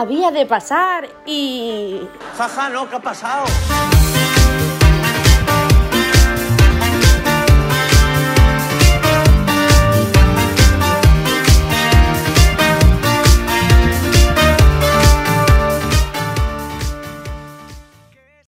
había de pasar y... Jaja, no, ¿qué ha pasado?